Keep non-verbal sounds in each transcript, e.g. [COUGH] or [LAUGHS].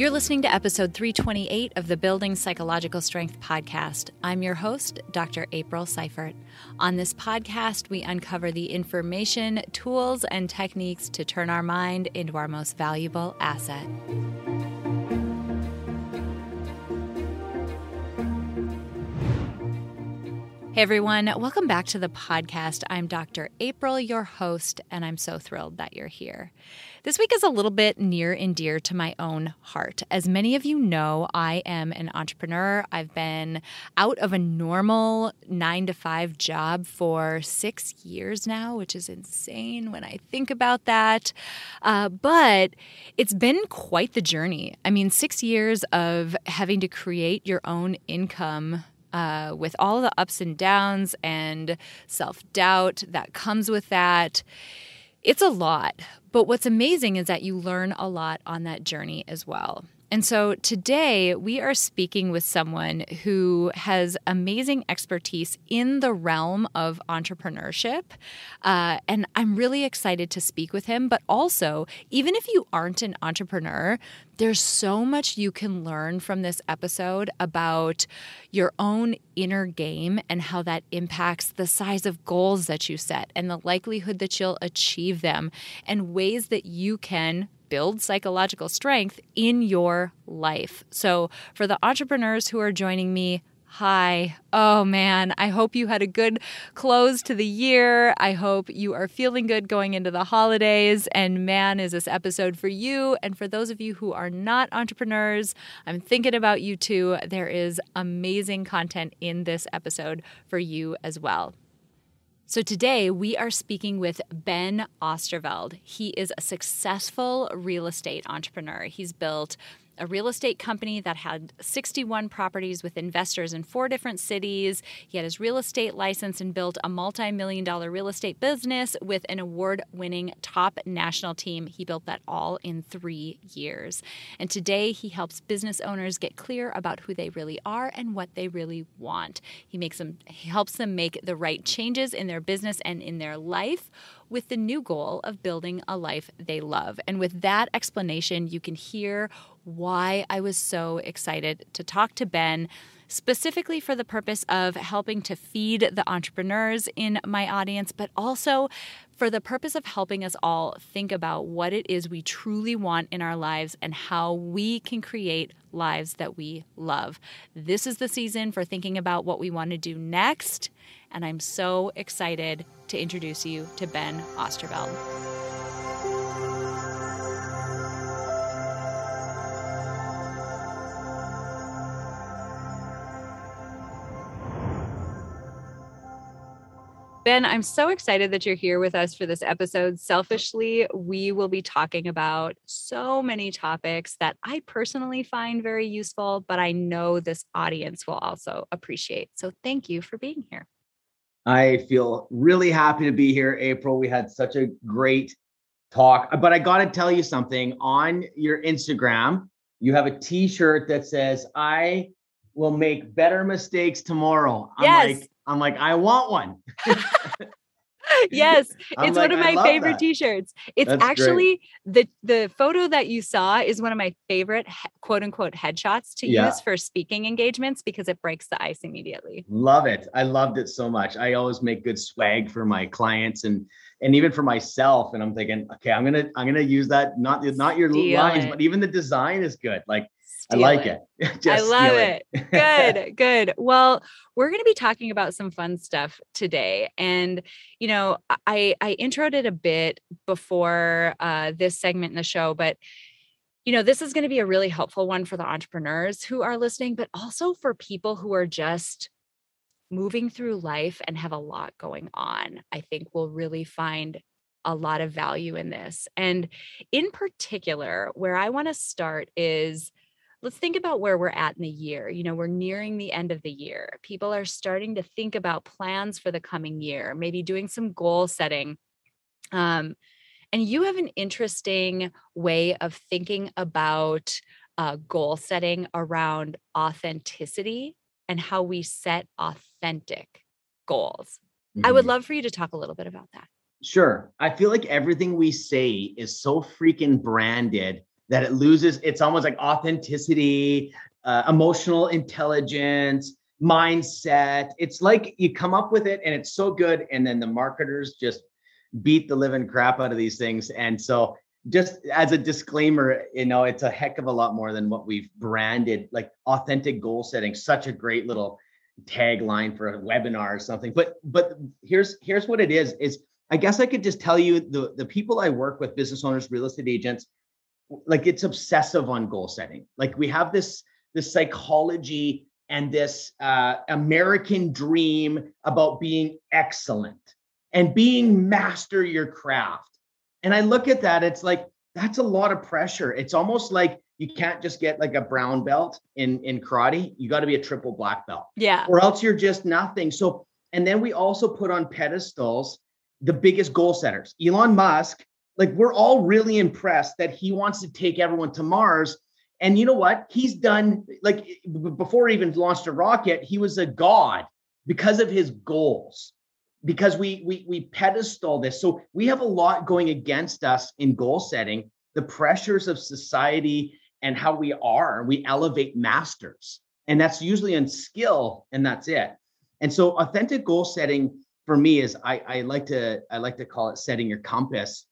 You're listening to episode 328 of the Building Psychological Strength podcast. I'm your host, Dr. April Seifert. On this podcast, we uncover the information, tools, and techniques to turn our mind into our most valuable asset. Hey everyone, welcome back to the podcast. I'm Dr. April, your host, and I'm so thrilled that you're here. This week is a little bit near and dear to my own heart. As many of you know, I am an entrepreneur. I've been out of a normal nine to five job for six years now, which is insane when I think about that. Uh, but it's been quite the journey. I mean, six years of having to create your own income uh, with all the ups and downs and self doubt that comes with that. It's a lot. But what's amazing is that you learn a lot on that journey as well. And so today we are speaking with someone who has amazing expertise in the realm of entrepreneurship. Uh, and I'm really excited to speak with him. But also, even if you aren't an entrepreneur, there's so much you can learn from this episode about your own inner game and how that impacts the size of goals that you set and the likelihood that you'll achieve them and ways that you can build psychological strength in your life. So, for the entrepreneurs who are joining me, Hi. Oh man, I hope you had a good close to the year. I hope you are feeling good going into the holidays. And man, is this episode for you. And for those of you who are not entrepreneurs, I'm thinking about you too. There is amazing content in this episode for you as well. So today we are speaking with Ben Oosterveld. He is a successful real estate entrepreneur. He's built a real estate company that had 61 properties with investors in four different cities. He had his real estate license and built a multi million dollar real estate business with an award winning top national team. He built that all in three years. And today he helps business owners get clear about who they really are and what they really want. He makes them he helps them make the right changes in their business and in their life with the new goal of building a life they love. And with that explanation, you can hear why I was so excited to talk to Ben specifically for the purpose of helping to feed the entrepreneurs in my audience, but also for the purpose of helping us all think about what it is we truly want in our lives and how we can create lives that we love. This is the season for thinking about what we want to do next, and I'm so excited to introduce you to Ben Oosterveld. Ben, I'm so excited that you're here with us for this episode. Selfishly, we will be talking about so many topics that I personally find very useful, but I know this audience will also appreciate. So thank you for being here. I feel really happy to be here, April. We had such a great talk, but I got to tell you something on your Instagram. You have a t shirt that says, I will make better mistakes tomorrow. I'm yes. like, I'm like, I want one. [LAUGHS] yes, [LAUGHS] it's like, one of my favorite that. t-shirts. It's That's actually great. the the photo that you saw is one of my favorite quote unquote headshots to yeah. use for speaking engagements because it breaks the ice immediately. Love it. I loved it so much. I always make good swag for my clients and and even for myself and I'm thinking, okay, I'm going to I'm going to use that not not your Steal lines, it. but even the design is good. Like I like it. it. [LAUGHS] I love it. it. [LAUGHS] good, good. Well, we're going to be talking about some fun stuff today, and you know, I I introed it a bit before uh, this segment in the show, but you know, this is going to be a really helpful one for the entrepreneurs who are listening, but also for people who are just moving through life and have a lot going on. I think will really find a lot of value in this. And in particular, where I want to start is let's think about where we're at in the year. You know, we're nearing the end of the year. People are starting to think about plans for the coming year, maybe doing some goal setting. Um, and you have an interesting way of thinking about uh, goal setting around authenticity and how we set authentic goals. Mm-hmm. I would mm-hmm. love for you to talk a little bit about that. Sure. I feel like everything we say is so freaking branded that it loses. It's almost like authenticity, uh, emotional intelligence, mindset. It's like you come up with it and it's so good. And then the marketers just beat the living crap out of these things. And so, just as a disclaimer, you know, it's a heck of a lot more than what we've branded, like authentic goal setting, such a great little tagline for a webinar or something. But but here's here's what it is is I guess I could just tell you the the people I work with, business owners, real estate agents, like it's obsessive on goal setting. Like we have this this psychology and this uh, American dream about being excellent and being master your craft. And I look at that, it's like that's a lot of pressure. It's almost like you can't just get like a brown belt in in karate. You got to be a triple black belt. Yeah. Or else you're just nothing. So and then we also put on pedestals the biggest goal setters. Elon Musk, like we're all really impressed that he wants to take everyone to Mars and you know what? He's done like before he even launched a rocket, he was a god because of his goals. Because we we we pedestal this. So we have a lot going against us in goal setting, the pressures of society and how we are. We elevate masters. And that's usually in skill and that's it. And so authentic goal setting for me is I, I like to I like to call it setting your compass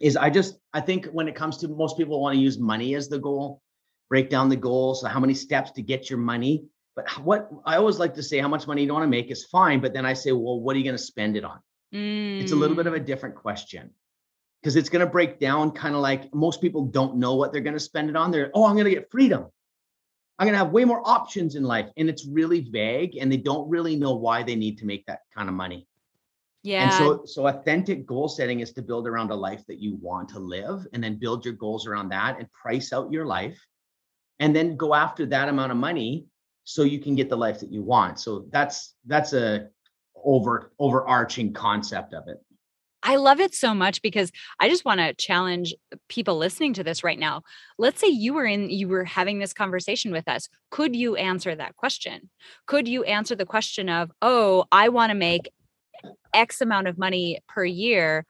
is I just I think when it comes to most people want to use money as the goal break down the goal. So how many steps to get your money. But what I always like to say, how much money you want to make is fine. But then I say, well, what are you going to spend it on? Mm. It's a little bit of a mm. different question because it's going to break down kind of like most people don't know what they're going to spend it on. They're, oh, I'm going to get freedom. I'm going to have way more options in life. And it's really vague and they don't really know why they need to make that kind of money. Yeah. And so so authentic goal setting is to build around a life that you want to live and then build your goals around that and price out your life and then go after that amount of money so you can get the life that you want so that's that's a over overarching concept of it I love it so much because I just want to challenge people listening to this right now. Let's say you were in you were having this conversation with us. Could you answer that question? Could you answer the question of, "Oh, I want to make x amount of money per year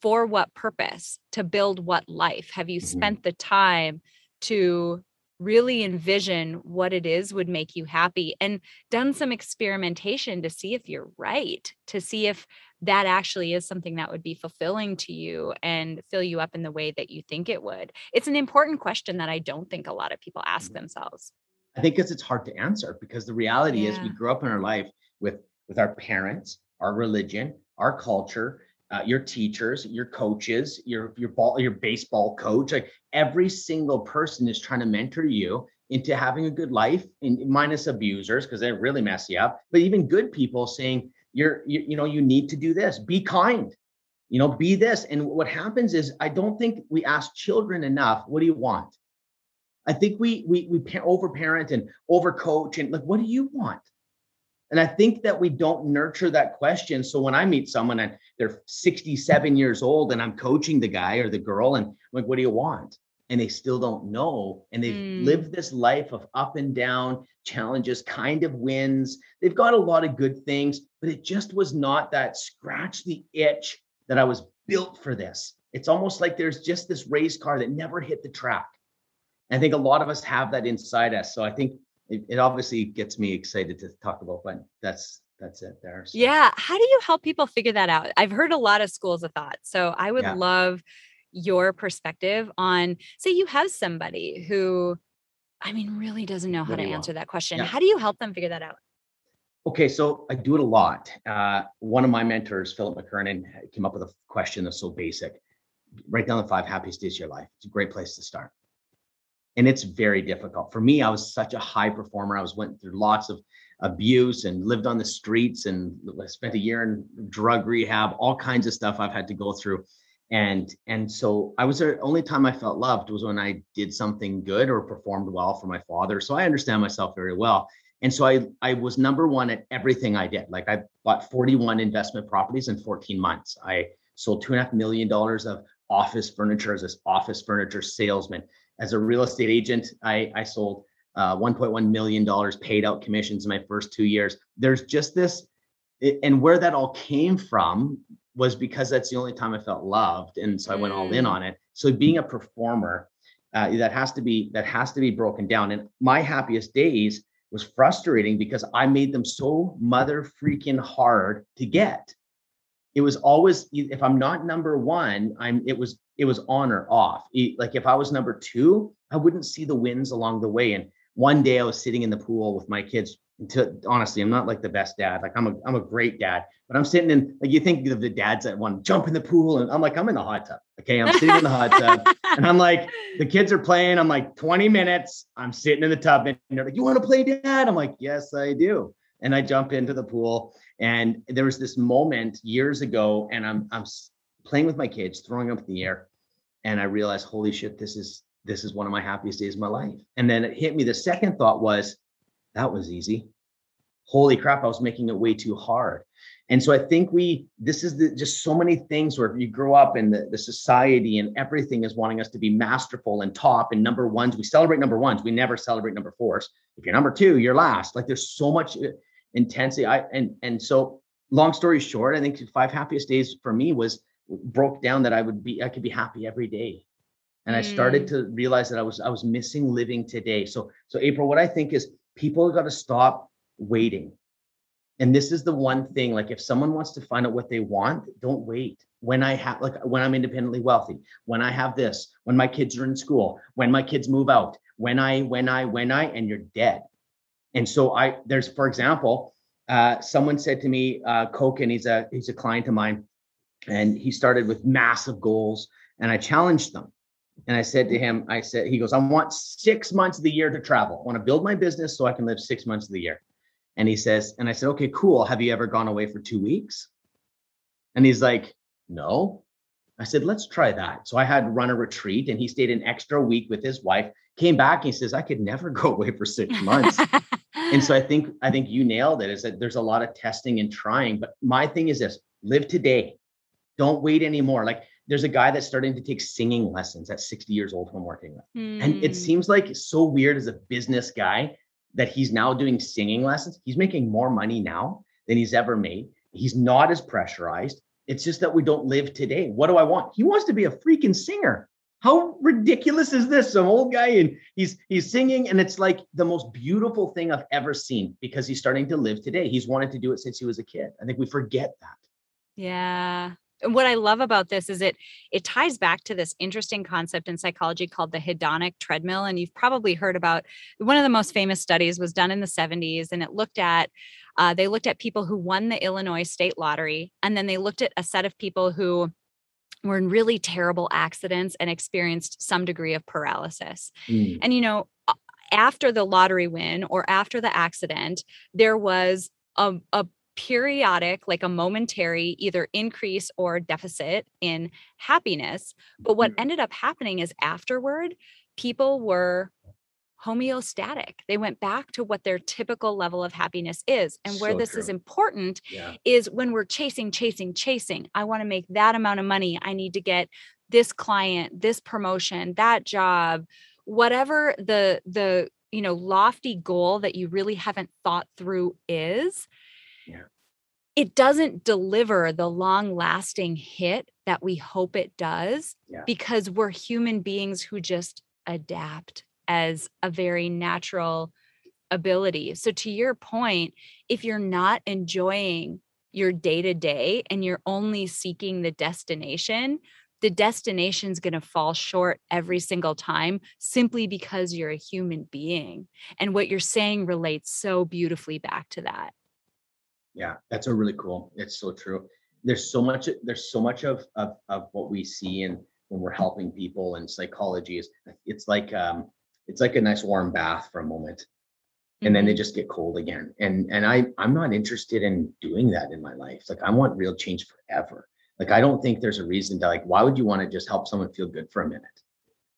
for what purpose? To build what life? Have you mm-hmm. spent the time to really envision what it is would make you happy and done some experimentation to see if you're right, to see if that actually is something that would be fulfilling to you and fill you up in the way that you think it would. It's an important question that I don't think a lot of people ask mm-hmm. themselves. I think because it's hard to answer because the reality yeah. is we grew up in our life with with our parents, our religion, our culture, uh, your teachers, your coaches, your your ball, your baseball coach, like every single person is trying to mentor you into having a good life, minus abusers because they really mess you up. But even good people saying you're you, you know you need to do this, be kind, you know, be this. And what happens is I don't think we ask children enough. What do you want? I think we we we over parent and over coach and like what do you want? And I think that we don't nurture that question. So when I meet someone and they're 67 years old and I'm coaching the guy or the girl and I'm like, what do you want? And they still don't know. And they've mm. lived this life of up and down challenges, kind of wins. They've got a lot of good things, but it just was not that scratch the itch that I was built for this. It's almost like there's just this race car that never hit the track. I think a lot of us have that inside us. So I think it, it obviously gets me excited to talk about, but that's that's it there. So. Yeah. How do you help people figure that out? I've heard a lot of schools of thought. So I would yeah. love your perspective on say you have somebody who I mean really doesn't know how to answer that question. Yeah. How do you help them figure that out? Okay, so I do it a lot. Uh, one of my mentors, Philip McKernan, came up with a question that's so basic. Write down the five happiest days of your life. It's a great place to start and it's very difficult. For me i was such a high performer. I was went through lots of abuse and lived on the streets and spent a year in drug rehab all kinds of stuff i've had to go through. And and so i was the only time i felt loved was when i did something good or performed well for my father. So i understand myself very well. And so i i was number one at everything i did. Like i bought 41 investment properties in 14 months. I sold two and a half million dollars of office furniture as this office furniture salesman as a real estate agent, I, I sold uh, 1.1 million dollars paid out commissions in my first two years. There's just this, and where that all came from was because that's the only time I felt loved, and so I went all in mm. on it. So being a performer, uh, that has to be that has to be broken down and my happiest days was frustrating because i made them so mother freaking hard to get it was always if i'm not number one i'm it was it was on or off like if i was number two i wouldn't see the wins along the way and one day i was sitting in the pool with my kids to honestly, I'm not like the best dad. Like I'm a I'm a great dad, but I'm sitting in like you think of the dads that want to jump in the pool, and I'm like I'm in the hot tub. Okay, I'm sitting in the hot tub, and I'm like the [LAUGHS] kids are playing. I'm like 20 minutes. I'm sitting in the tub, and they're like, "You want to play, dad?" I'm like, "Yes, I do." And I jump into the pool, and there was this moment years ago, and I'm I'm playing with my kids, throwing up in the air, and I realized, holy shit, this is this is one of my happiest days of my life. And then it hit me. The second thought was that was easy. Holy crap, I was making it way too hard. And so I think we, this is the, just so many things where you grow up in the, the society and everything is wanting us to be masterful and top and number ones. We celebrate number ones. We never celebrate number fours. If you're number two, you're last. Like there's so much uh, intensity. I, and, and so long story short, I think five happiest days for me was broke down that I would be, I could be happy every day and i started mm. to realize that i was i was missing living today so so april what i think is people got to stop waiting. And this is the one thing like if someone wants to find out what they want, don't wait. When I have like when I'm independently wealthy, when I have this, when my kids are in school, when my kids move out, when I when I when I and you're dead. And so I there's for example, uh, someone said to me, uh, and he's a he's a client of mine, and he started with massive goals, and I challenged them. And I said to him, I said, he goes, I want six months of the year to travel. I want to build my business so I can live six months of the year. And he says, and I said, okay, cool. Have you ever gone away for two weeks? And he's like, no. I said, let's try that. So I had run a retreat and he stayed an extra week with his wife, came back, and he says, I could never [LAUGHS] go away for six months. and so I think, I think you nailed it is that there's a lot of testing and trying. But my thing is this live today. Don't wait anymore. Like there's a guy that's starting to take singing lessons at 60 years old I'm working with. Mm. And it hmm. seems like so weird as a business guy that he's now doing singing lessons. He's making more money now than he's ever made. He's not as pressurized. It's just that we don't live today. What do I want? He wants to be a freaking singer. How ridiculous is this? Some old guy and he's he's singing, and it's like the most beautiful thing I've ever seen because he's starting to live today. He's wanted to do it since he was a kid. I think we forget that. Yeah what I love about this is it it ties back to this interesting concept in psychology called the hedonic treadmill and you've probably heard about one of the most famous studies was done in the 70s and it looked at uh, they looked at people who won the Illinois state lottery and then they looked at a set of people who were in really terrible accidents and experienced some degree of paralysis. Mm. And you know after the lottery win or after the accident there was a, a periodic, like a momentary either increase or deficit in happiness. But what mm-hmm. ended up happening is afterward, people were homeostatic. They went back to what their typical level of happiness is. And where so this true. is important yeah. is when we're chasing, chasing, chasing. I want to make that amount of money. I need to get this client, this promotion, that job, whatever the the you know lofty goal that you really haven't thought through is. It doesn't deliver the long lasting hit that we hope it does yeah. because we're human beings who just adapt as a very natural ability. So, to your point, if you're not enjoying your day to day and you're only seeking the destination, the destination's going to fall short every single time simply because you're a human being. And what you're saying relates so beautifully back to that. Yeah, that's a really cool. It's so true. There's so much. There's so much of of, of what we see and when we're helping people and psychology is it's like um it's like a nice warm bath for a moment and then they mm-hmm. just get cold again and and i i'm not interested in doing that in my life like i want real change forever like i don't think there's a reason to like why would you want to just help someone feel good for a minute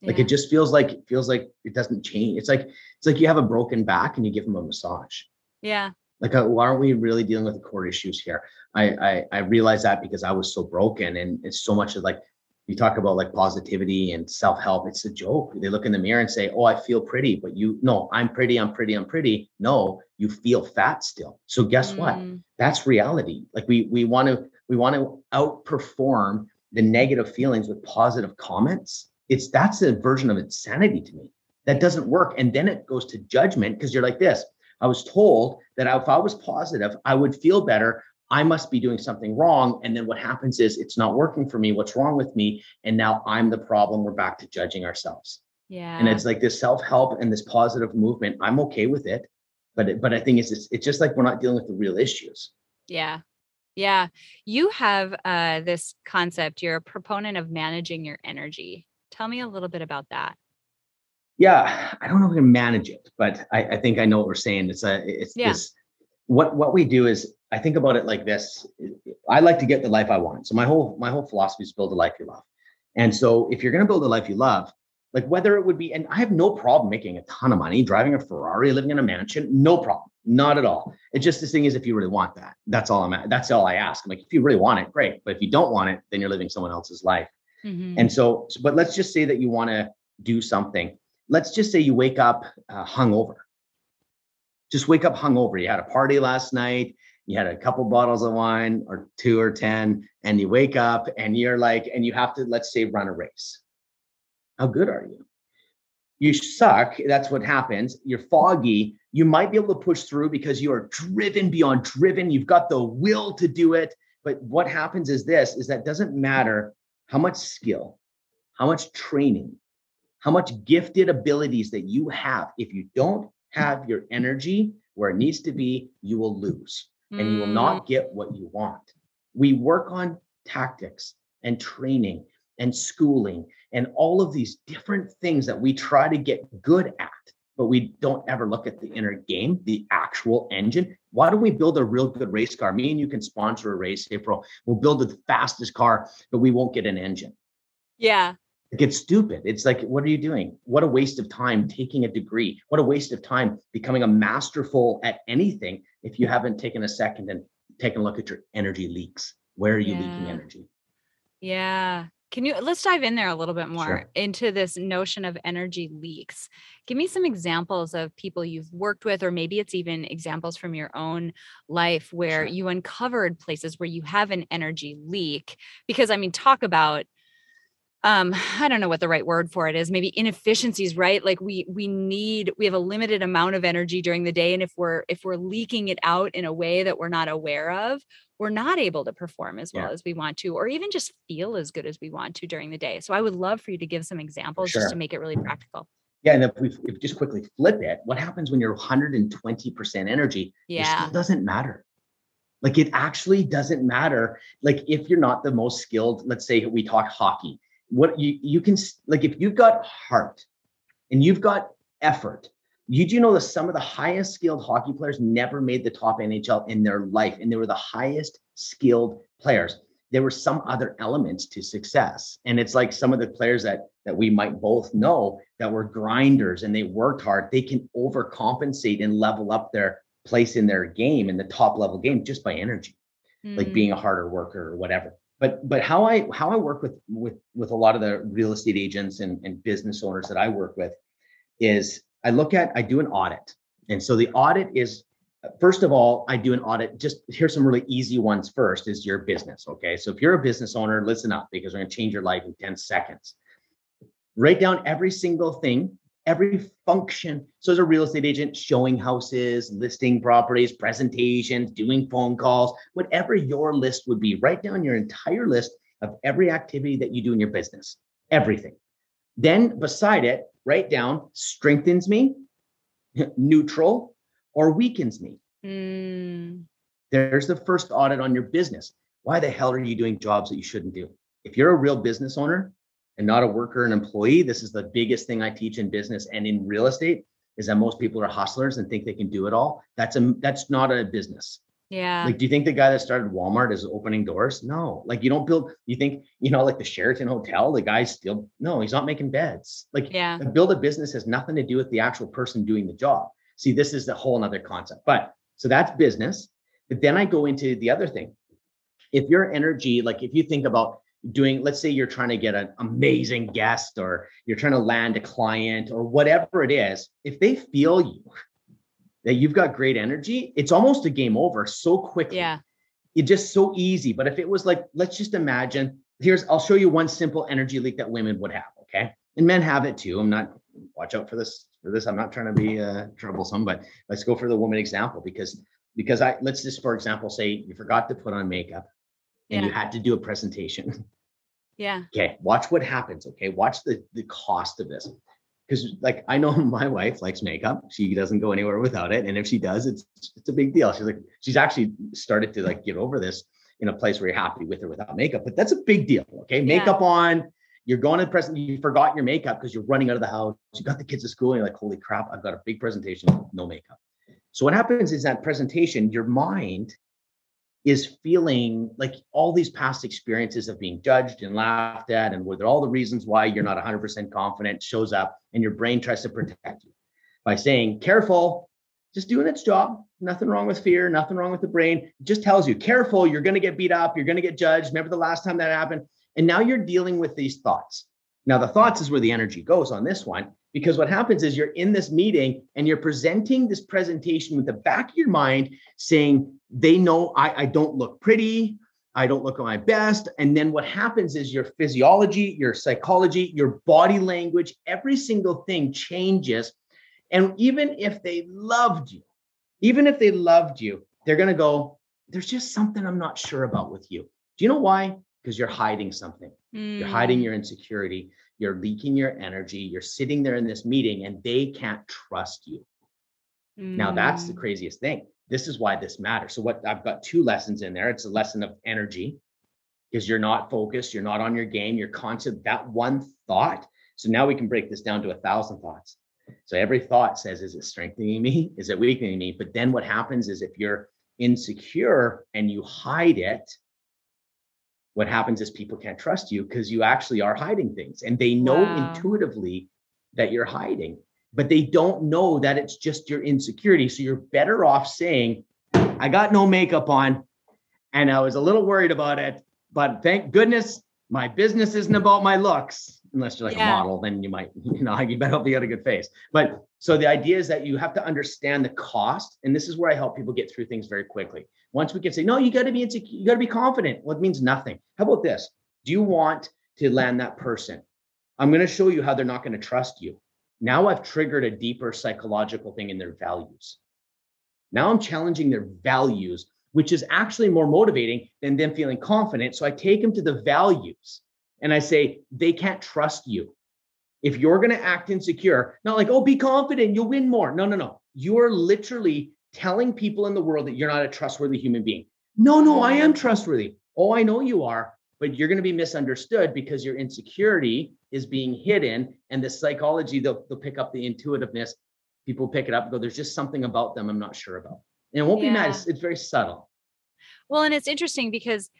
like yeah. it just feels like it feels like it doesn't change it's like it's like you have a broken back and you give them a massage yeah like uh, why aren't we really dealing with the core issues here I, I i realized that because i was so broken and it's so much of like you talk about like positivity and self-help it's a joke they look in the mirror and say oh i feel pretty but you no i'm pretty i'm pretty i'm pretty no you feel fat still so guess mm. what that's reality like we we want to we want to outperform the negative feelings with positive comments it's that's a version of insanity to me. That doesn't work. And then it goes to judgment because you're like this. I was told that if I was positive, I would feel better. I must be doing something wrong. And then what happens is it's not working for me. What's wrong with me? And now I'm the problem. We're back to judging ourselves. Yeah. And it's like this self-help and this positive movement. I'm okay with it. But it, but I think it's, it's it's just like we're not dealing with the real issues. Yeah. Yeah. You have uh, this concept. You're a proponent of managing your energy. Tell me a little bit about that. Yeah, I don't know if we can manage it, but I, I think I know what we're saying. It's a it's Yeah. this what what we do is I think about it like this. I like to get the life I want. So my whole my whole philosophy is build a life you love. And so if you're gonna build a life you love, like whether it would be, and I have no problem making a ton of money, driving a Ferrari, living in a mansion, no problem, not at all. It's just this thing is if you really want that, that's all I'm at. That's all I ask. I'm like, if you really want it, great. But if you don't want it, then you're living someone else's life. Mhm. And so- but let's just say that you want to do something. Let's just say you wake up uh, hungover. Just wake up hungover. You had a party last night. You had a couple bottles of wine or two or 10, and you wake up and you're like, and you have to, let's say, run a race. How good are you? You suck. That's what happens. You're foggy. You might be able to push through because you are driven beyond driven. You've got the will to do it. But what happens is this is that doesn't matter how much skill, how much training, how much gifted abilities that you have. If you don't have your energy where it needs to be, you will lose and you will Mm, not get what you want. We work on tactics and training and schooling and all of these different things that we try to get good at, but we don't ever look at the inner game, the actual engine. Why don't we build a real good race car? Me and you can sponsor a race, April. We'll build the fastest car, but we won't get an engine. Yeah. It gets stupid. It's like, what are you doing? What a waste of time taking a degree. What a waste of time becoming a masterful at anything if you haven't taken a second and taken a look at your energy leaks. Where are you leaking energy? Yeah. Can you let's dive in there a little bit more Sure. into this notion of energy leaks. Give me some examples of people you've worked with, or maybe it's even examples from your own life where Sure. you uncovered places where you have an energy leak. Because I mean, talk about um i don't know what the right word for it is maybe inefficiencies right like we we need we have a limited amount of energy during the day and if we're if we're leaking it out in a way that we're not aware of we're not able to perform as well Yeah. as we want to or even just feel as good as we want to during the day so i would love for you to give some examples just to make it really practical Yeah, and if we if just quickly flip it, what happens when you're 120% energy? Yeah skill doesn't matter. Like it actually doesn't matter. Like if you're not the most skilled, let's say we talk hockey, what you you can like if you've got heart and you've got effort, you do know that some of the highest skilled hockey players never made the top NHL in their life, and they were the highest skilled players. There were some other elements to success, and it's like some of the players that that we might both know that were grinders and they worked hard. They can overcompensate and level up their place in their game in the top level game just by energy like Mm, being a harder worker or whatever but but how i how i work with with with a lot of the real estate agents and, and business owners that i work with is i look at i do an audit. And so the audit is first of all i do an audit just here's some really easy ones first is your business okay? So if you're a business owner listen up because we're going to change your life in 10 seconds. Write down every single thing every function. So as a real estate agent showing houses listing properties presentations doing phone calls whatever your list would be. Write down your entire list of every activity that you do in your business everything. Then beside it write down strengthens me [LAUGHS] neutral or weakens me. Mm, there's the first audit on your business. Why the hell are you doing jobs that you shouldn't do? If you're a real business owner and not a worker, an employee, this is the biggest thing I teach in business and in real estate is that most people are hustlers and think they can do it all. That's a that's not a business. yeah Like, do you think the guy that started Walmart is opening doors? No. Like, you don't build. You think you know, like the Sheraton Hotel, the guy's still no, he's not making beds. Like, yeah build a business has nothing to do with the actual person doing the job. See, this is a whole nother concept. But so that's business. But then I go into the other thing. If your energy, like if you think about doing, let's say you're trying to get an amazing guest or you're trying to land a client or whatever it is, if they feel you that you've got great energy, it's almost a game over so quickly yeah it's just so easy. But if it was like, let's just imagine, here's, I'll show you one simple energy leak that women would have. Okay. and men have it too. I'm not watch out for this for this. I'm not trying to be uh, troublesome, but let's go for the woman example because because I let's just for example say you forgot to put on makeup and yeah. you had to do a presentation. [LAUGHS] Yeah. Okay, watch what happens. Okay, watch the the cost of this because like I know [LAUGHS] my wife likes makeup. She doesn't go anywhere without it, and if she does, it's it's a big deal. She's like she's actually started to like get over this in a place where you're happy with or without makeup, but that's a big deal. Okay, makeup yeah. on. You're going to the present. You forgot your makeup because you're running out of the house. You got the kids at school, and you're like, holy crap! I've got a big presentation, no makeup. So what happens is that presentation, your mind is feeling like all these past experiences of being judged and laughed at and whether all the reasons why you're not 100% confident shows up and your brain tries to protect you by saying careful just doing its job. Nothing wrong with fear. Nothing wrong with the brain. It just tells you careful. You're going to get beat up. You're going to get judged. Remember the last time that happened? And now you're dealing with these thoughts. Now the thoughts is where the energy goes on this one because what happens is you're in this meeting and you're presenting this presentation with the back of your mind saying, they know I, I don't look pretty. I don't look at my best. And then what happens is your physiology, your psychology, your body language, every single thing changes. And even if they loved you, even if they loved you, they're going to go, there's just something I'm not sure about with you. Do you know why? Because you're hiding something. Mm. You're hiding hmm. your insecurity you're leaking your energy, you're sitting there in this meeting and they can't trust you. Mm. Now that's the mm. craziest thing. This is why this matters. So what I've got two lessons in there. It's a lesson of energy because you're not focused, you're not on your game, you're constant that one thought. So now we can break this down to a thousand thoughts. So every thought says, is it strengthening me? Is it weakening me? But then what happens is if you're insecure and you hide it, what happens is people can't trust you because you actually are hiding things. And they know wow. intuitively that you're hiding but they don't know that it's just your insecurity. So you're better off saying i got no makeup on and i was a little worried about it but thank goodness my business isn't about my looks unless you're like yeah. a model then you might [LAUGHS] you know you better hope you got a good face but so the idea is that you have to understand the cost and this is where i help people get through things very quickly once we can say, no, you got to be insecure, you got to be confident. Well, it means nothing. How about this? Do you want to land that person? I'm going to show you how they're not going to trust you. Now I've triggered a deeper psychological thing in their values. Now I'm challenging their values, which is actually more motivating than them feeling confident. So I take them to the values and I say, they can't trust you. If you're going to act insecure, not like, oh, be confident, you'll win more. No, no, no. You're literally telling people in the world that you're not a trustworthy human being. No, no, I am trustworthy. Oh, I know you are, but you're going to be misunderstood because your insecurity is being hidden and the psychology, they'll, they'll pick up the intuitiveness. People pick it up go, there's just something about them I'm not sure about. And it won't yeah. be nice. It's very subtle. Well, and it's interesting because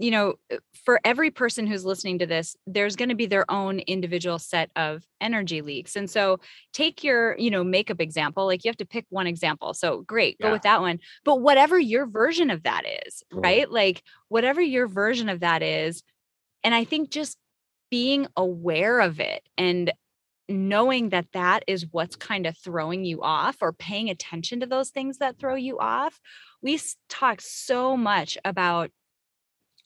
you know, uh, for every person who's listening to this, there's going to be their own individual set of energy leaks. And so take your, you know, makeup example, like you have to pick one example. So great, yeah. go with that one. But whatever your version of that is, cool. right? Like whatever your version of that is. And I think just being aware of it and knowing that that is what's kind of throwing you off or paying attention to those things that throw you off. We talk so much about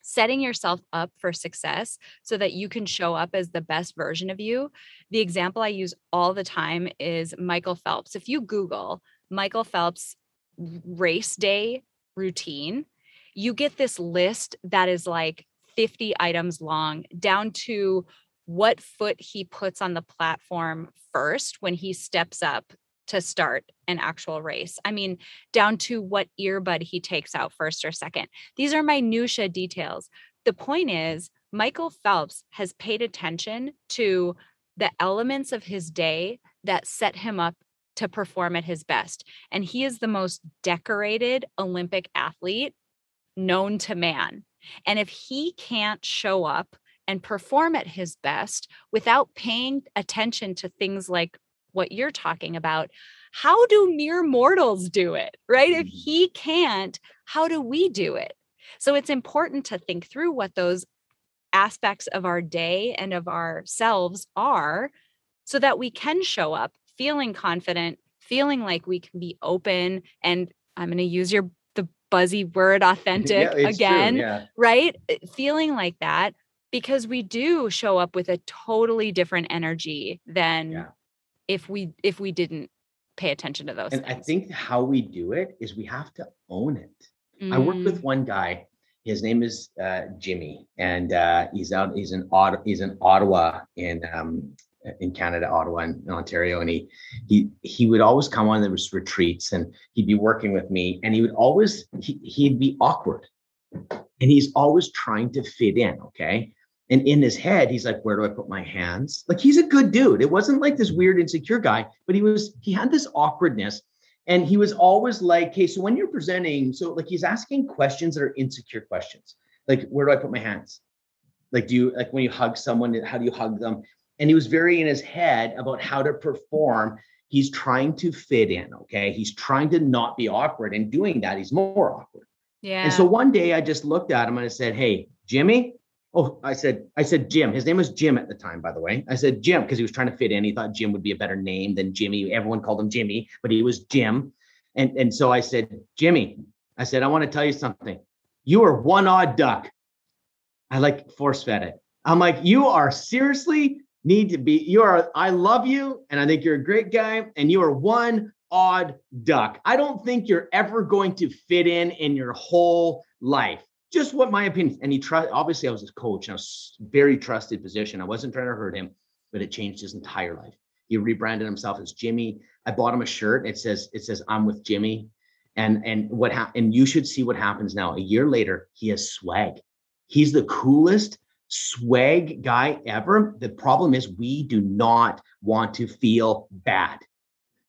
setting yourself up for success so that you can show up as the best version of you. The example I use all the time is Michael Phelps. If you Google Michael Phelps race day routine, you get this list that is like 50 items long down to what foot he puts on the platform first when he steps up to start an actual race. I mean, down to what earbud he takes out first or second. These are minutia details. The point is, Michael Phelps has paid attention to the elements of his day that set him up to perform at his best. And he is the most decorated Olympic athlete known to man. And if he can't show up and perform at his best without paying attention to things like what you're talking about how do mere mortals do it right if mm-hmm. he can't how do we do it so it's important to think through what those aspects of our day and of ourselves are so that we can show up feeling confident feeling like we can be open and i'm going to use your the buzzy word [LAUGHS] authentic yeah, again yeah. right feeling like that because we do show up with a totally different energy than Yeah. If we if we didn't pay attention to those And I think how we do it is we have to own it. I worked Mm, with one guy. His name is uh, Jimmy, and uh, he's out. He's in Ottawa. He's in Ottawa in um, in Canada, Ottawa in Ontario, and he he he would always come on those retreats, and he'd be working with me, and he would always he, he'd be awkward, and he's always trying to fit in. Okay. And in his head, he's like, "Where do I put my hands?" Like he's a good dude. It wasn't like this weird, insecure guy, but he was. He had this awkwardness, and he was always like, "Okay, so when you're presenting, so like he's asking questions that are insecure questions, like where do I put my hands? Like, do you like when you hug someone? How do you hug them?" And he was very in his head about how to perform. He's trying to fit in. Okay, he's trying to not be awkward, and doing that, he's more awkward. yeah. And so one day I just looked at him and I said, Hey, Jimmy. Oh, I said, I said Jim. His name was Jim at the time, by the way. I said Jim because he was trying to fit in. He thought Jim would be a better name than Jimmy. Everyone called him Jimmy, but he was Jim. And, and so I said, Jimmy, I said, I want to tell you something. You are one odd duck. I like force fed it. I'm like, you are seriously need to be, you are, I love you. And I think you're a great guy. And you are one odd duck. I don't think you're ever going to fit in in your whole life. Just what my opinion. And he tried. Obviously, I was his coach. And I was very trusted position. I wasn't trying to hurt him, but it changed his entire life. He rebranded himself as Jimmy. I bought him a shirt. It says it says I'm with Jimmy. And and what happened? And you should see what happens now. A year later, he has swag. He's the coolest swag guy ever. The problem is we do not want to feel bad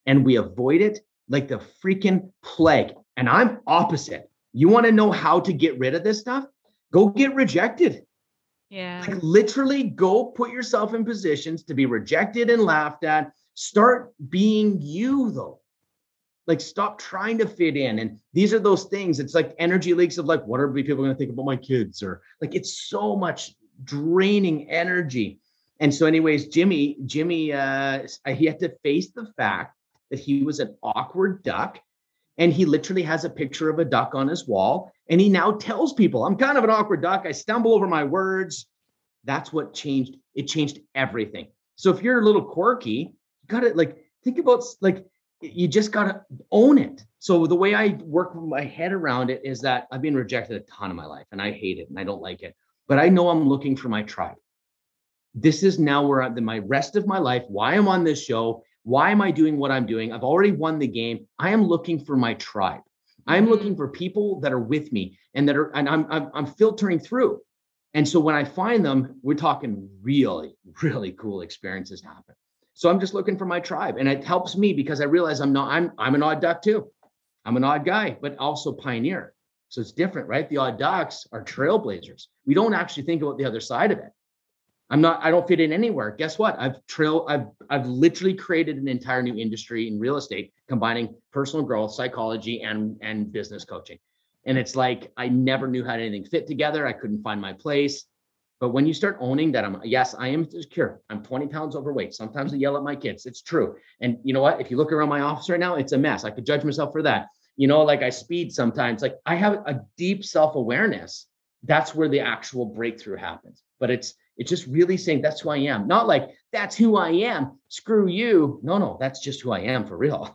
and we avoid it like the freaking plague. And I'm opposite. You want to know how to get rid of this stuff? Go get rejected. yeah. Like literally go put yourself in positions to be rejected and laughed at. Start being you though. Like stop trying to fit in. And these are those things. It's like energy leaks of like, what are people going to think about my kids? Or like it's so much draining energy. And so, anyways, Jimmy, Jimmy, uh, he had to face the fact that he was an awkward duck. And he literally has a picture of a duck on his wall. And he now tells people, I'm kind of an awkward duck. I stumble over my words. That's what changed. It changed everything. So if you're a little quirky, you got to like think about like you just got to own it. So the way I work my head around it is that I've been rejected a ton in my life and I hate it and I don't like it. But I know I'm looking for my tribe. This is now where I'm my rest of my life, why I'm on this show, why am I doing what I'm doing? I've already won the game. I am looking for my tribe. I'm looking mm-hmm. for people that are with me and that are, and I'm, I'm, I'm filtering through. And so when I find them, we're talking really, really cool experiences happen. So I'm just looking for my tribe, and it helps me because I realize I'm not, I'm, I'm an odd duck too. I'm an odd guy, but also pioneer. So it's different, right? The odd ducks are trailblazers. We don't actually think about the other side of it. I'm not, I don't fit in anywhere. Guess what? I've trail, I've, I've literally created an entire new industry in real estate, combining personal growth, psychology, and, and business coaching. And it's like I never knew how anything fit together. I couldn't find my place. But when you start owning that, I'm yes, I am secure. I'm 20 pounds overweight. Sometimes I yell at my kids. It's true. And you know what? If you look around my office right now, it's a mess. I could judge myself for that. You know, like I speed sometimes. Like I have a deep self-awareness. That's where the actual breakthrough happens. But it's it's just really saying that's who I am. Not like that's who I am. Screw you. No, no, that's just who I am for real.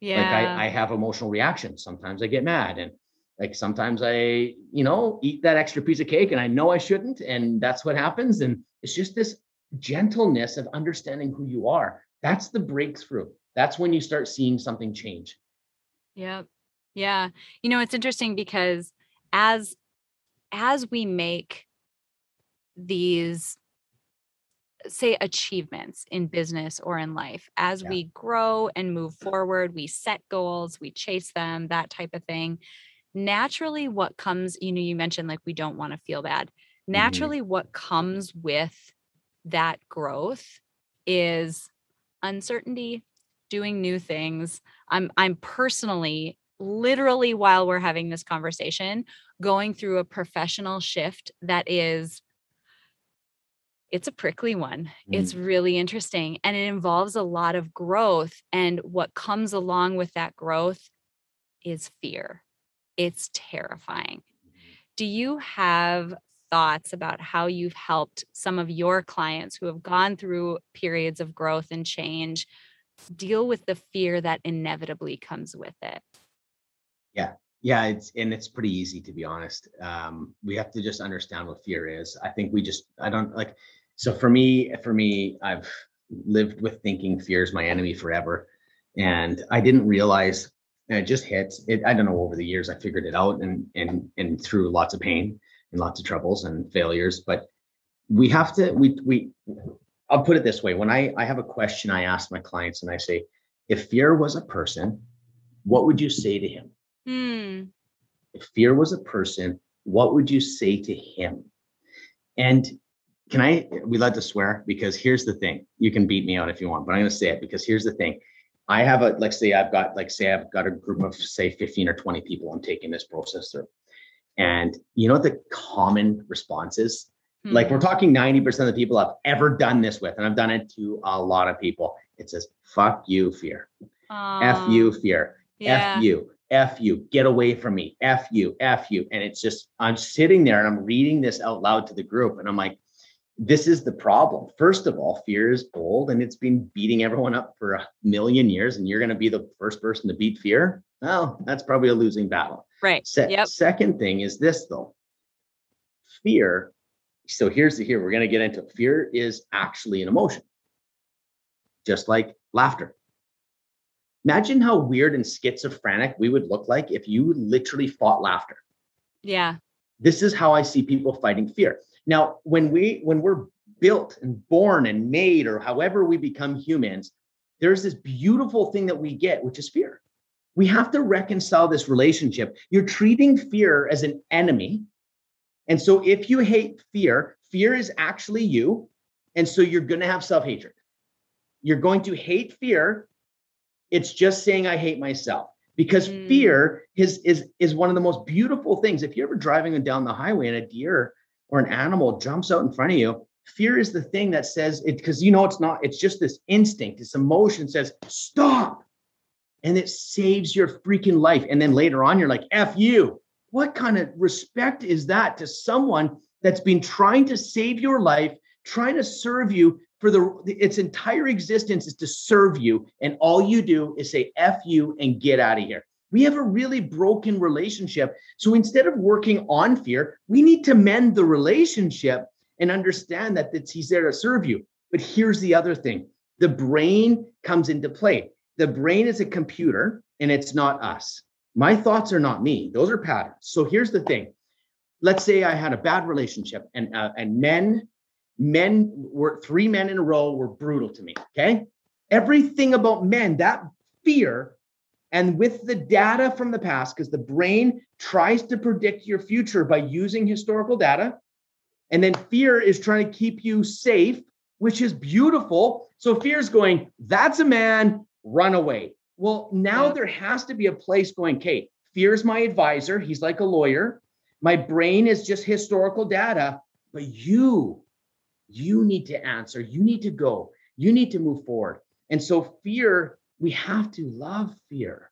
Yeah. [LAUGHS] like I, I have emotional reactions. Sometimes I get mad and like sometimes I, you know, eat that extra piece of cake and I know I shouldn't. And that's what happens. And it's just this gentleness of understanding who you are. That's the breakthrough. That's when you start seeing something change. Yep. Yeah. You know, it's interesting because as as we make these say achievements in business or in life, as Yeah. we grow and move forward, we set goals, we chase them, that type of thing. Naturally, what comes, you know, you mentioned like we don't want to feel bad. Mm-hmm. Naturally, what comes with that growth is uncertainty, doing new things. I'm I'm personally literally while we're having this conversation going through a professional shift that is it's a prickly one. It's really interesting and it involves a lot of growth and what comes along with that growth is fear. It's terrifying. Do you have thoughts about how you've helped some of your clients who have gone through periods of growth and change deal with the fear that inevitably comes with it. Yeah. Yeah, it's and it's pretty easy to be honest. Um, we have to just understand what fear is. I think we just I don't like so for me, for me, I've lived with thinking fear is my enemy forever. And I didn't realize and it just hit it. I don't know over the years, I figured it out and and and through lots of pain and lots of troubles and failures. But we have to, we we I'll put it this way. When I, I have a question, I ask my clients and I say, if fear was a person, what would you say to him? Hmm. If fear was a person, what would you say to him? And can I, we love to swear because here's the thing. You can beat me out if you want, but I'm going to say it because here's the thing. I have a, like, say, I've got, like, say, I've got a group of, say, 15 or 20 people I'm taking this process through. And you know what the common response is? Mm-hmm. Like, we're hmm. talking 90% of the people I've ever done this with, and I've done it to a lot of people. It says, fuck you, fear. F you, fear. Yeah. F you. F you, get away from me. F you, F you. And it's just, I'm sitting there and I'm reading this out loud to the group. And I'm like, this is the problem. First of all, fear is old and it's been beating everyone up for a million years, and you're going to be the first person to beat fear. Well, that's probably a losing battle. Right. Se- yep. Second thing is this though fear. So here's the here we're going to get into fear is actually an emotion, just like laughter. Imagine how weird and schizophrenic we would look like if you literally fought laughter. Yeah. This is how I see people fighting fear. Now, when we when we're built and born and made or however we become humans, there's this beautiful thing that we get, which is fear. We have to reconcile this relationship. You're treating fear as an enemy. And so if you hate fear, fear is actually you. And so you're going to have self hatred. You're going to hate fear. It's just saying, I hate myself because mm. fear is, is, is one of the most beautiful things. If you're ever driving down the highway and a deer or an animal jumps out in front of you, fear is the thing that says it because you know it's not, it's just this instinct, this emotion says, stop. And it saves your freaking life. And then later on, you're like, F you. What kind of respect is that to someone that's been trying to save your life, trying to serve you for the its entire existence is to serve you, and all you do is say F you and get out of here. We have a really broken relationship. So instead of working on fear, we need to mend the relationship and understand that he's there to serve you. But here's the other thing the brain comes into play. The brain is a computer and it's not us. My thoughts are not me, those are patterns. So here's the thing let's say I had a bad relationship and, uh, and men, men were three men in a row were brutal to me. Okay. Everything about men, that fear and with the data from the past, because the brain tries to predict your future by using historical data. And then fear is trying to keep you safe, which is beautiful. So fear is going, that's a man, run away. Well, now yeah. there has to be a place going, Kate, fear is my advisor. He's like a lawyer. My brain is just historical data, but you, you need to answer. You need to go. You need to move forward. And so fear we have to love fear.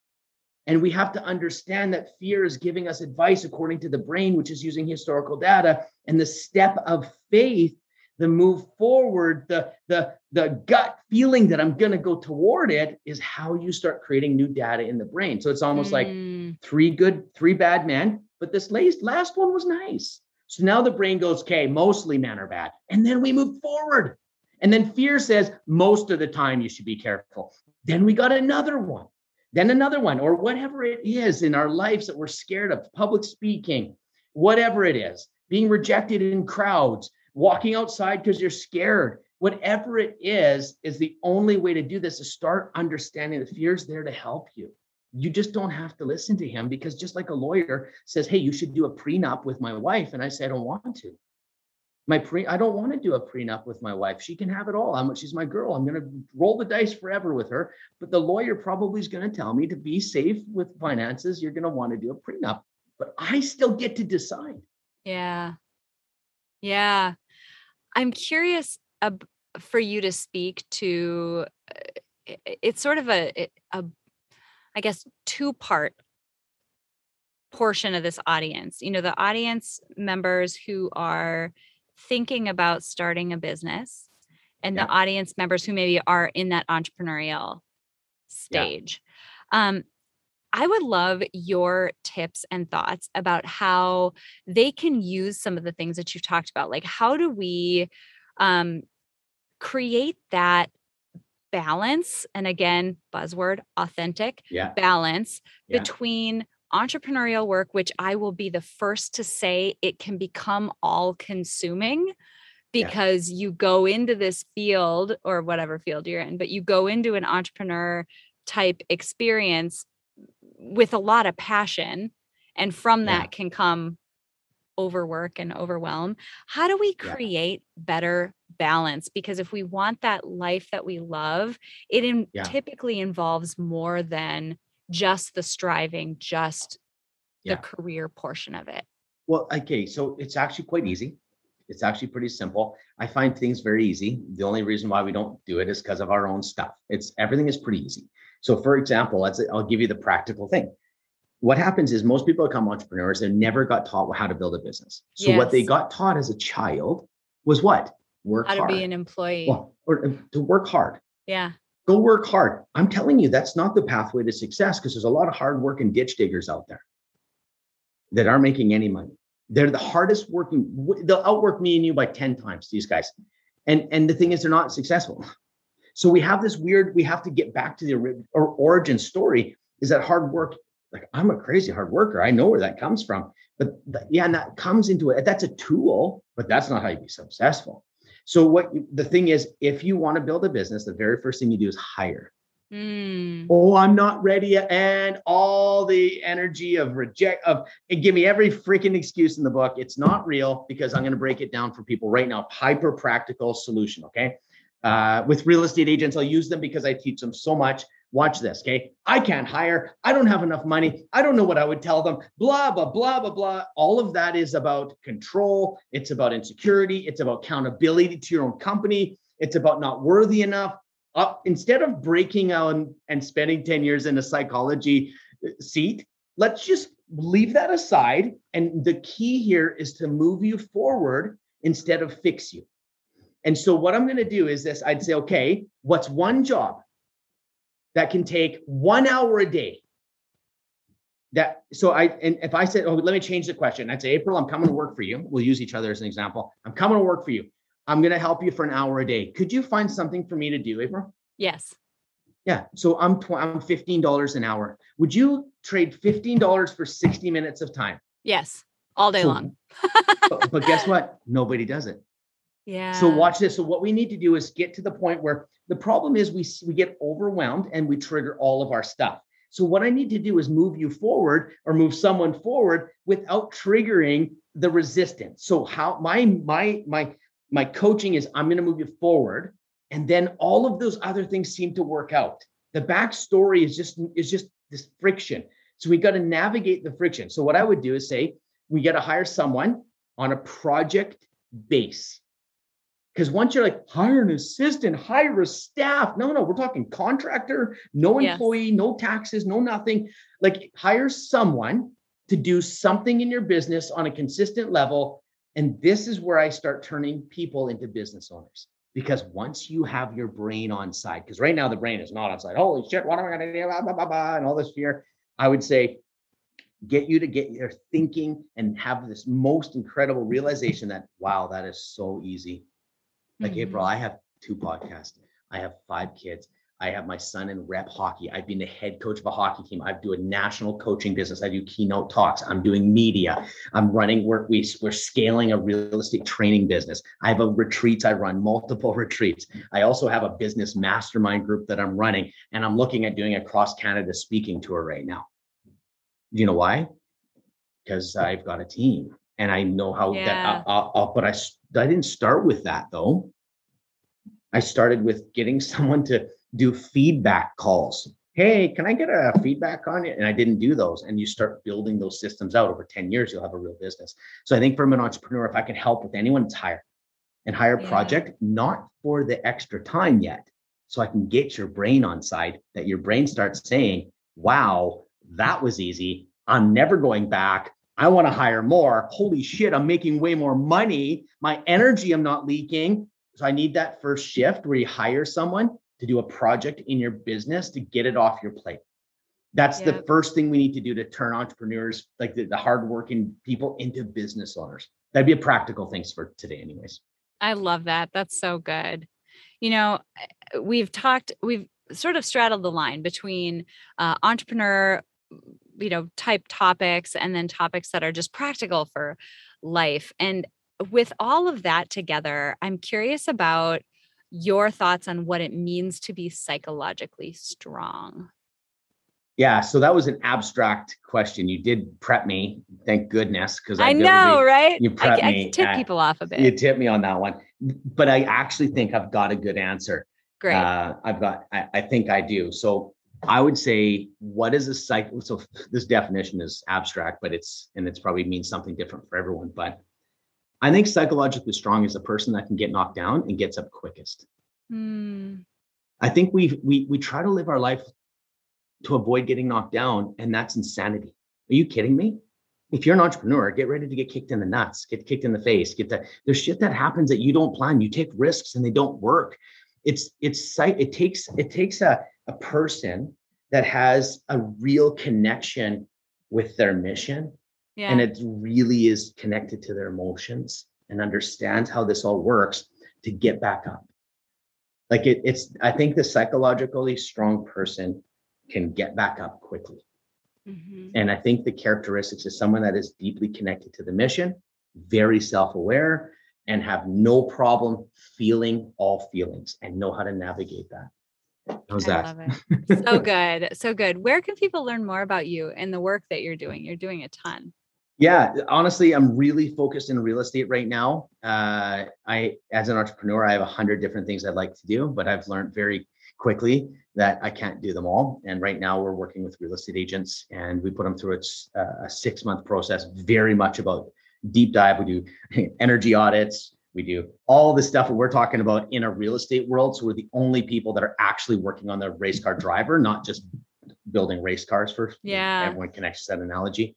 And we have to understand that fear is giving us advice according to the brain, which is using historical data. And the step of faith, the move forward, the, the, the gut feeling that I'm going to go toward it is how you start creating new data in the brain. So it's almost mm. like three good, three bad men, but this last, last one was nice. So now the brain goes, okay, mostly men are bad. And then we move forward. And then fear says, most of the time you should be careful. Then we got another one, then another one, or whatever it is in our lives that we're scared of public speaking, whatever it is, being rejected in crowds, walking outside because you're scared. Whatever it is, is the only way to do this is start understanding the fear's there to help you. You just don't have to listen to him because just like a lawyer says, Hey, you should do a prenup with my wife. And I say, I don't want to my pre i don't want to do a prenup with my wife. She can have it all. I'm she's my girl. I'm going to roll the dice forever with her but the lawyer probably is going to tell me to be safe with finances. You're going to want to do a prenup but i still get to decide. Yeah. Yeah. I'm curious for you to speak to uh, it's sort of a, a i guess two part portion of this audience, you know, the audience members who are thinking about starting a business and yeah. the audience members who maybe are in that entrepreneurial stage. Yeah. Um, I would love your tips and thoughts about how they can use some of the things that you've talked about. Like, how do we um, create that balance? And again, buzzword, authentic yeah. balance between entrepreneurial work, which I will be the first to say it can become all consuming because yeah. you go into this field or whatever field you're in, but you go into an entrepreneur type experience with a lot of passion. And from that yeah. can come overwork and overwhelm. How do we create yeah. better balance? Because if we want that life that we love, it in, typically involves more than just the striving, just the career portion of it. Well, okay, so it's actually quite easy. It's actually pretty simple. I find things very easy. The only reason why we don't do it is because of our own stuff. It's everything is pretty easy. So, for example, let's I'll give you the practical thing. What happens is most people become entrepreneurs. They never got taught how to build a business. So, yes. what they got taught as a child was what work how hard. to be an employee well, or uh, to work hard. Yeah. Go work hard. I'm telling you, that's not the pathway to success because there's a lot of hard working ditch diggers out there that aren't making any money. They're the hardest working. They'll outwork me and you by 10 times, these guys. And, and the thing is, they're not successful. So we have this weird, we have to get back to the or origin story is that hard work. Like I'm a crazy hard worker. I know where that comes from. But yeah, and that comes into it. That's a tool, but that's not how you be successful. So what you, the thing is, if you want to build a business, the very first thing you do is hire. Mm. Oh, I'm not ready. And all the energy of reject of and give me every freaking excuse in the book. It's not real because I'm going to break it down for people right now. Hyper practical solution. Okay. Uh, with real estate agents, I'll use them because I teach them so much. Watch this, okay? I can't hire. I don't have enough money. I don't know what I would tell them. Blah, blah, blah, blah, blah. All of that is about control. It's about insecurity. It's about accountability to your own company. It's about not worthy enough. Uh, instead of breaking out and spending 10 years in a psychology uh, seat, let's just leave that aside. And the key here is to move you forward instead of fix you. And so what I'm going to do is this I'd say, okay, what's one job that can take one hour a day? That so I and if I said, oh, let me change the question. I'd say, April, I'm coming to work for you. We'll use each other as an example. I'm coming to work for you. I'm going to help you for an hour a day. Could you find something for me to do, April? Yes. Yeah. So I'm tw- I'm $15 an hour. Would you trade $15 for 60 minutes of time? Yes. All day so, long. [LAUGHS] but, but guess what? Nobody does it. Yeah. So watch this. So what we need to do is get to the point where the problem is we we get overwhelmed and we trigger all of our stuff. So what I need to do is move you forward or move someone forward without triggering the resistance. So how my my my my coaching is I'm going to move you forward and then all of those other things seem to work out. The backstory is just is just this friction. So we got to navigate the friction. So what I would do is say we got to hire someone on a project base. Because once you're like, hire an assistant, hire a staff. No, no, we're talking contractor, no employee, yes. no taxes, no nothing. Like hire someone to do something in your business on a consistent level. And this is where I start turning people into business owners. Because once you have your brain on side, because right now the brain is not on side. Holy shit, what am I going to do? Blah, blah, blah, blah, and all this fear. I would say, get you to get your thinking and have this most incredible realization that, wow, that is so easy like mm-hmm. April, I have two podcasts. I have five kids. I have my son in rep hockey. I've been the head coach of a hockey team. I do a national coaching business. I do keynote talks. I'm doing media. I'm running work. We, we're scaling a real estate training business. I have a retreats. I run multiple [LAUGHS] retreats. I also have a business mastermind group that I'm running, and I'm looking at doing a cross Canada speaking tour right now. Do you know why? Because I've got a team and I know how yeah. that. I'll, I'll, but I I didn't start with that though. I started with getting [LAUGHS] someone to do feedback calls. Hey, can I get a feedback on it? And I didn't do those. And you start building those systems out over 10 years, you'll have a real business. So I think from an entrepreneur, if I can help with anyone's hire and hire yeah. project, not for the extra time yet. So I can get your brain on side that your brain starts saying, wow, that was easy. I'm never going back. I want to hire more. Holy shit, I'm making way more money. My energy, I'm not leaking. So I need that first shift where you hire someone to do a project in your business to get it off your plate. That's the first thing we need to do to turn entrepreneurs, like the, the hardworking people, into business owners. That'd be a practical things for today, anyways. I love that. That's so good. You know, we've talked, we've sort of straddled the line between uh, entrepreneur, you know, type topics and then topics that are just practical for life. And with all of that together, I'm curious about your thoughts on what it means to be psychologically strong. Yeah, so that was an abstract question. You did prep me, thank goodness, because I, I know, right? You prep I, me. I tip people off a bit. You tip me on that one, but I actually think I've got a good answer. Great. Uh, I've got. I, I think I do. So I would say, what is a cycle? So this definition is abstract, but it's and it's probably means something different for everyone. But I think psychologically strong is a person that can get knocked down and gets up quickest. Mm. I think we we we try to live our life to avoid getting knocked down. And that's insanity. Are you kidding me? If you're an entrepreneur, get ready to get kicked in the nuts, get kicked in the face, get that. There's shit that happens that you don't plan. You take risks and they don't work. It's it's site. it takes it takes a, a person that has a real connection with their mission yeah. and it really is connected to their emotions and understands how this all works to get back up like it, it's i think the psychologically strong person can get back up quickly. Mm-hmm. And I think the characteristics of someone that is deeply connected to the mission, very self aware, and have no problem feeling all feelings and know how to navigate that. How's that? so [LAUGHS] good. So good. Where can people learn more about you and the work that you're doing? You're doing a ton. Yeah, honestly, I'm really focused in real estate right now. Uh, I, as an entrepreneur, I have a hundred different things I'd like to do, but I've learned very quickly that I can't do them all. And right now we're working with real estate agents and we put them through a, a six month process, very much about deep dive. We do [LAUGHS] energy audits. We do all the stuff that we're talking about in a real estate world. So we're the only people that are actually working on the race car driver, not just building race cars for yeah. everyone connects to that analogy.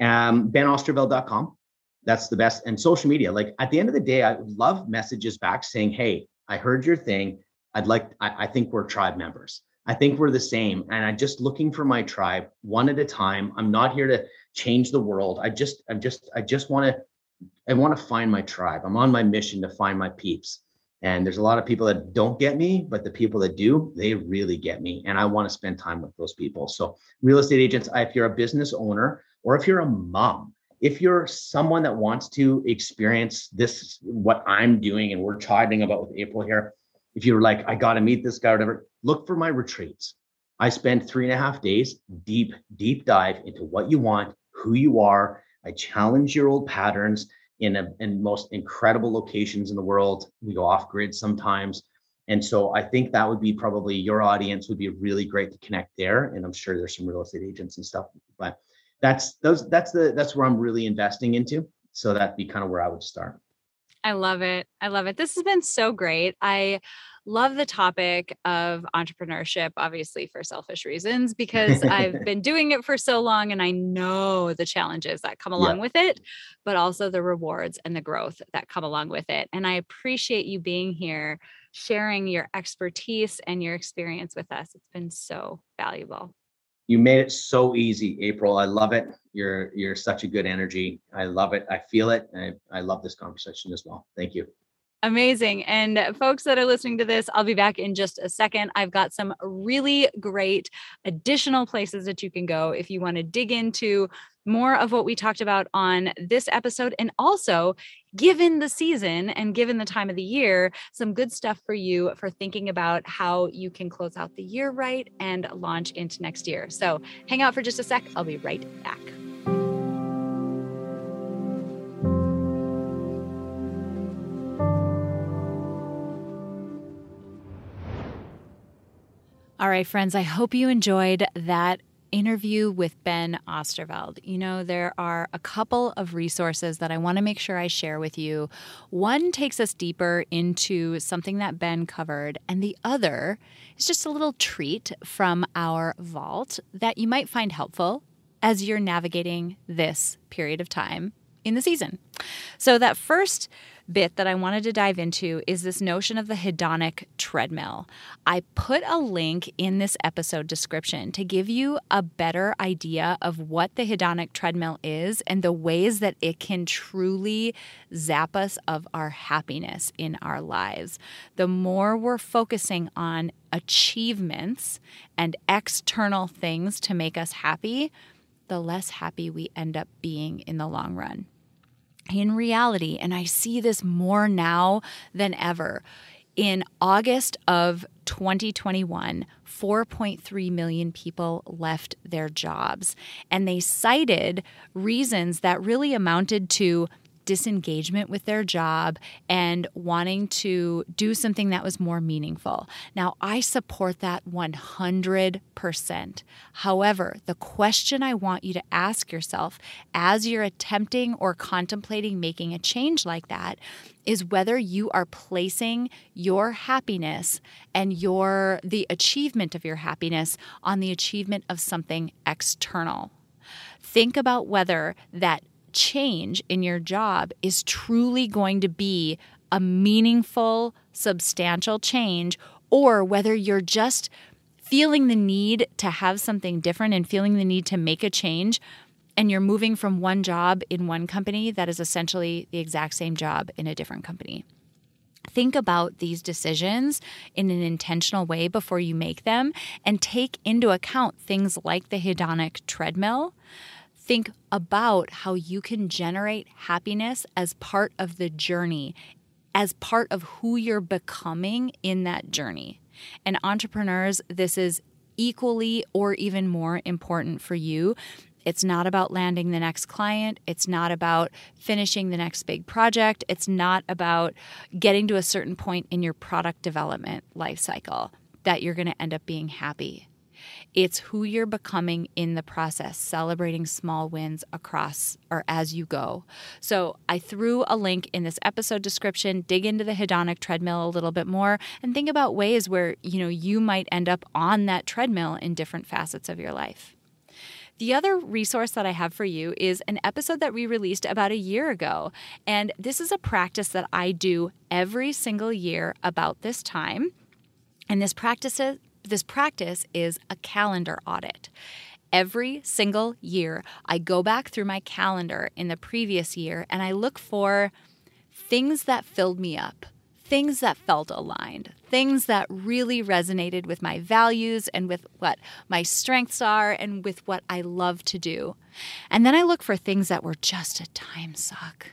Um, benoosterveld.com. That's the best. And social media. Like at the end of the day, I love messages back saying, Hey, I heard your thing. I'd like, I, I think we're tribe members. I think we're the same. And I'm just looking for my tribe one at a time. I'm not here to change the world. I just, I'm just, I just want to, I want to find my tribe. I'm on my mission to find my peeps. And there's a lot of people that don't get me, but the people that do, they really get me. And I want to spend time with those people. So, real estate agents, if you're a business owner or if you're a mom, if you're someone that wants to experience this, what I'm doing and we're chatting about with April here, if you're like, I got to meet this guy or whatever, look for my retreats. I spend three and a half days deep, deep dive into what you want, who you are. I challenge your old patterns in a in most incredible locations in the world. We go off grid sometimes. And so I think that would be probably your audience would be really great to connect there. And I'm sure there's some real estate agents and stuff, but that's those that's the that's where I'm really investing into. So that'd be kind of where I would start. I love it. I love it. This has been so great. I love the topic of entrepreneurship, obviously for selfish reasons, because I've [LAUGHS] been doing it for so long and I know the challenges that come along yeah. with it, but also the rewards and the growth that come along with it. And I appreciate you being here, sharing your expertise and your experience with us. It's been so valuable you made it so easy april i love it you're you're such a good energy i love it i feel it I, I love this conversation as well thank you Amazing. And folks that are listening to this, I'll be back in just a second. I've got some really great additional places that you can go if you want to dig into more of what we talked about on this episode. And also, given the season and given the time of the year, some good stuff for you for thinking about how you can close out the year right and launch into next year. So hang out for just a sec. I'll be right back. All right, friends, I hope you enjoyed that interview with Ben Oosterveld. You know, there are a couple of resources that I want to make sure I share with you. One takes us deeper into something that Ben covered, and the other is just a little treat from our vault that you might find helpful as you're navigating this period of time in the season. So, that first bit that I wanted to dive into is this notion of the hedonic treadmill. I put a link in this episode description to give you a better idea of what the hedonic treadmill is and the ways that it can truly zap us of our happiness in our lives. The more we're focusing on achievements and external things to make us happy, the less happy we end up being in the long run in reality, and I see this more now than ever, in August of 2021, 4.3 million people left their jobs. And they cited reasons that really amounted to disengagement with their job and wanting to do something that was more meaningful. Now, I support that 100%. However, the question I want you to ask yourself as you're attempting or contemplating making a change like that is whether you are placing your happiness and your the achievement of your happiness on the achievement of something external. Think about whether that change in your job is truly going to be a meaningful, substantial change, or whether you're just feeling the need to have something different and feeling the need to make a change. And you're moving from one job in one company that is essentially the exact same job in a different company. Think about these decisions in an intentional way before you make them and take into account things like the hedonic treadmill think about how you can generate happiness as part of the journey, as part of who you're becoming in that journey. And entrepreneurs, this is equally or even more important for you. It's not about landing the next client. It's not about finishing the next big project. It's not about getting to a certain point in your product development life cycle that you're going to end up being happy. It's who you're becoming in the process, celebrating small wins across or as you go. So I threw a link in this episode description. Dig into the hedonic treadmill a little bit more and think about ways where, you know, you might end up on that treadmill in different facets of your life. The other resource that I have for you is an episode that we released about a year ago. And this is a practice that I do every single year about this time. And this practice this practice is a calendar audit. Every single year, I go back through my calendar in the previous year and I look for things that filled me up, things that felt aligned, things that really resonated with my values and with what my strengths are and with what I love to do. And then I look for things that were just a time suck,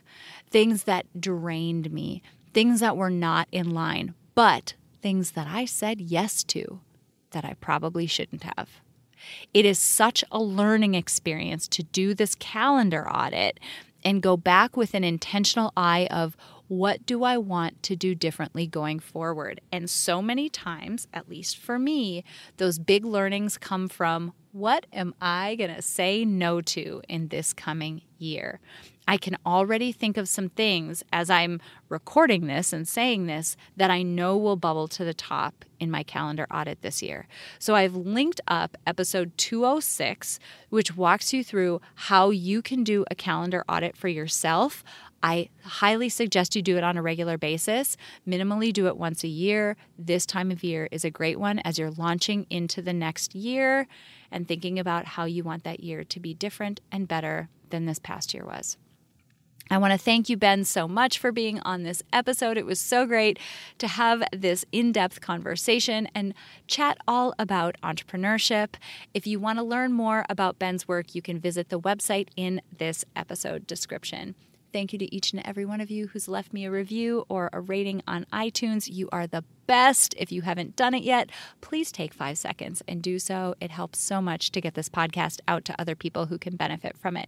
things that drained me, things that were not in line, but things that I said yes to that I probably shouldn't have. It is such a learning experience to do this calendar audit and go back with an intentional eye of what do I want to do differently going forward? And so many times, at least for me, those big learnings come from what am I going to say no to in this coming year? I can already think of some things as I'm recording this and saying this that I know will bubble to the top in my calendar audit this year. So I've linked up episode 206, which walks you through how you can do a calendar audit for yourself. I highly suggest you do it on a regular basis. Minimally do it once a year. This time of year is a great one as you're launching into the next year and thinking about how you want that year to be different and better than this past year was. I want to thank you, Ben, so much for being on this episode. It was so great to have this in depth conversation and chat all about entrepreneurship. If you want to learn more about Ben's work, you can visit the website in this episode description. Thank you to each and every one of you who's left me a review or a rating on iTunes. You are the best. If you haven't done it yet, please take five seconds and do so. It helps so much to get this podcast out to other people who can benefit from it.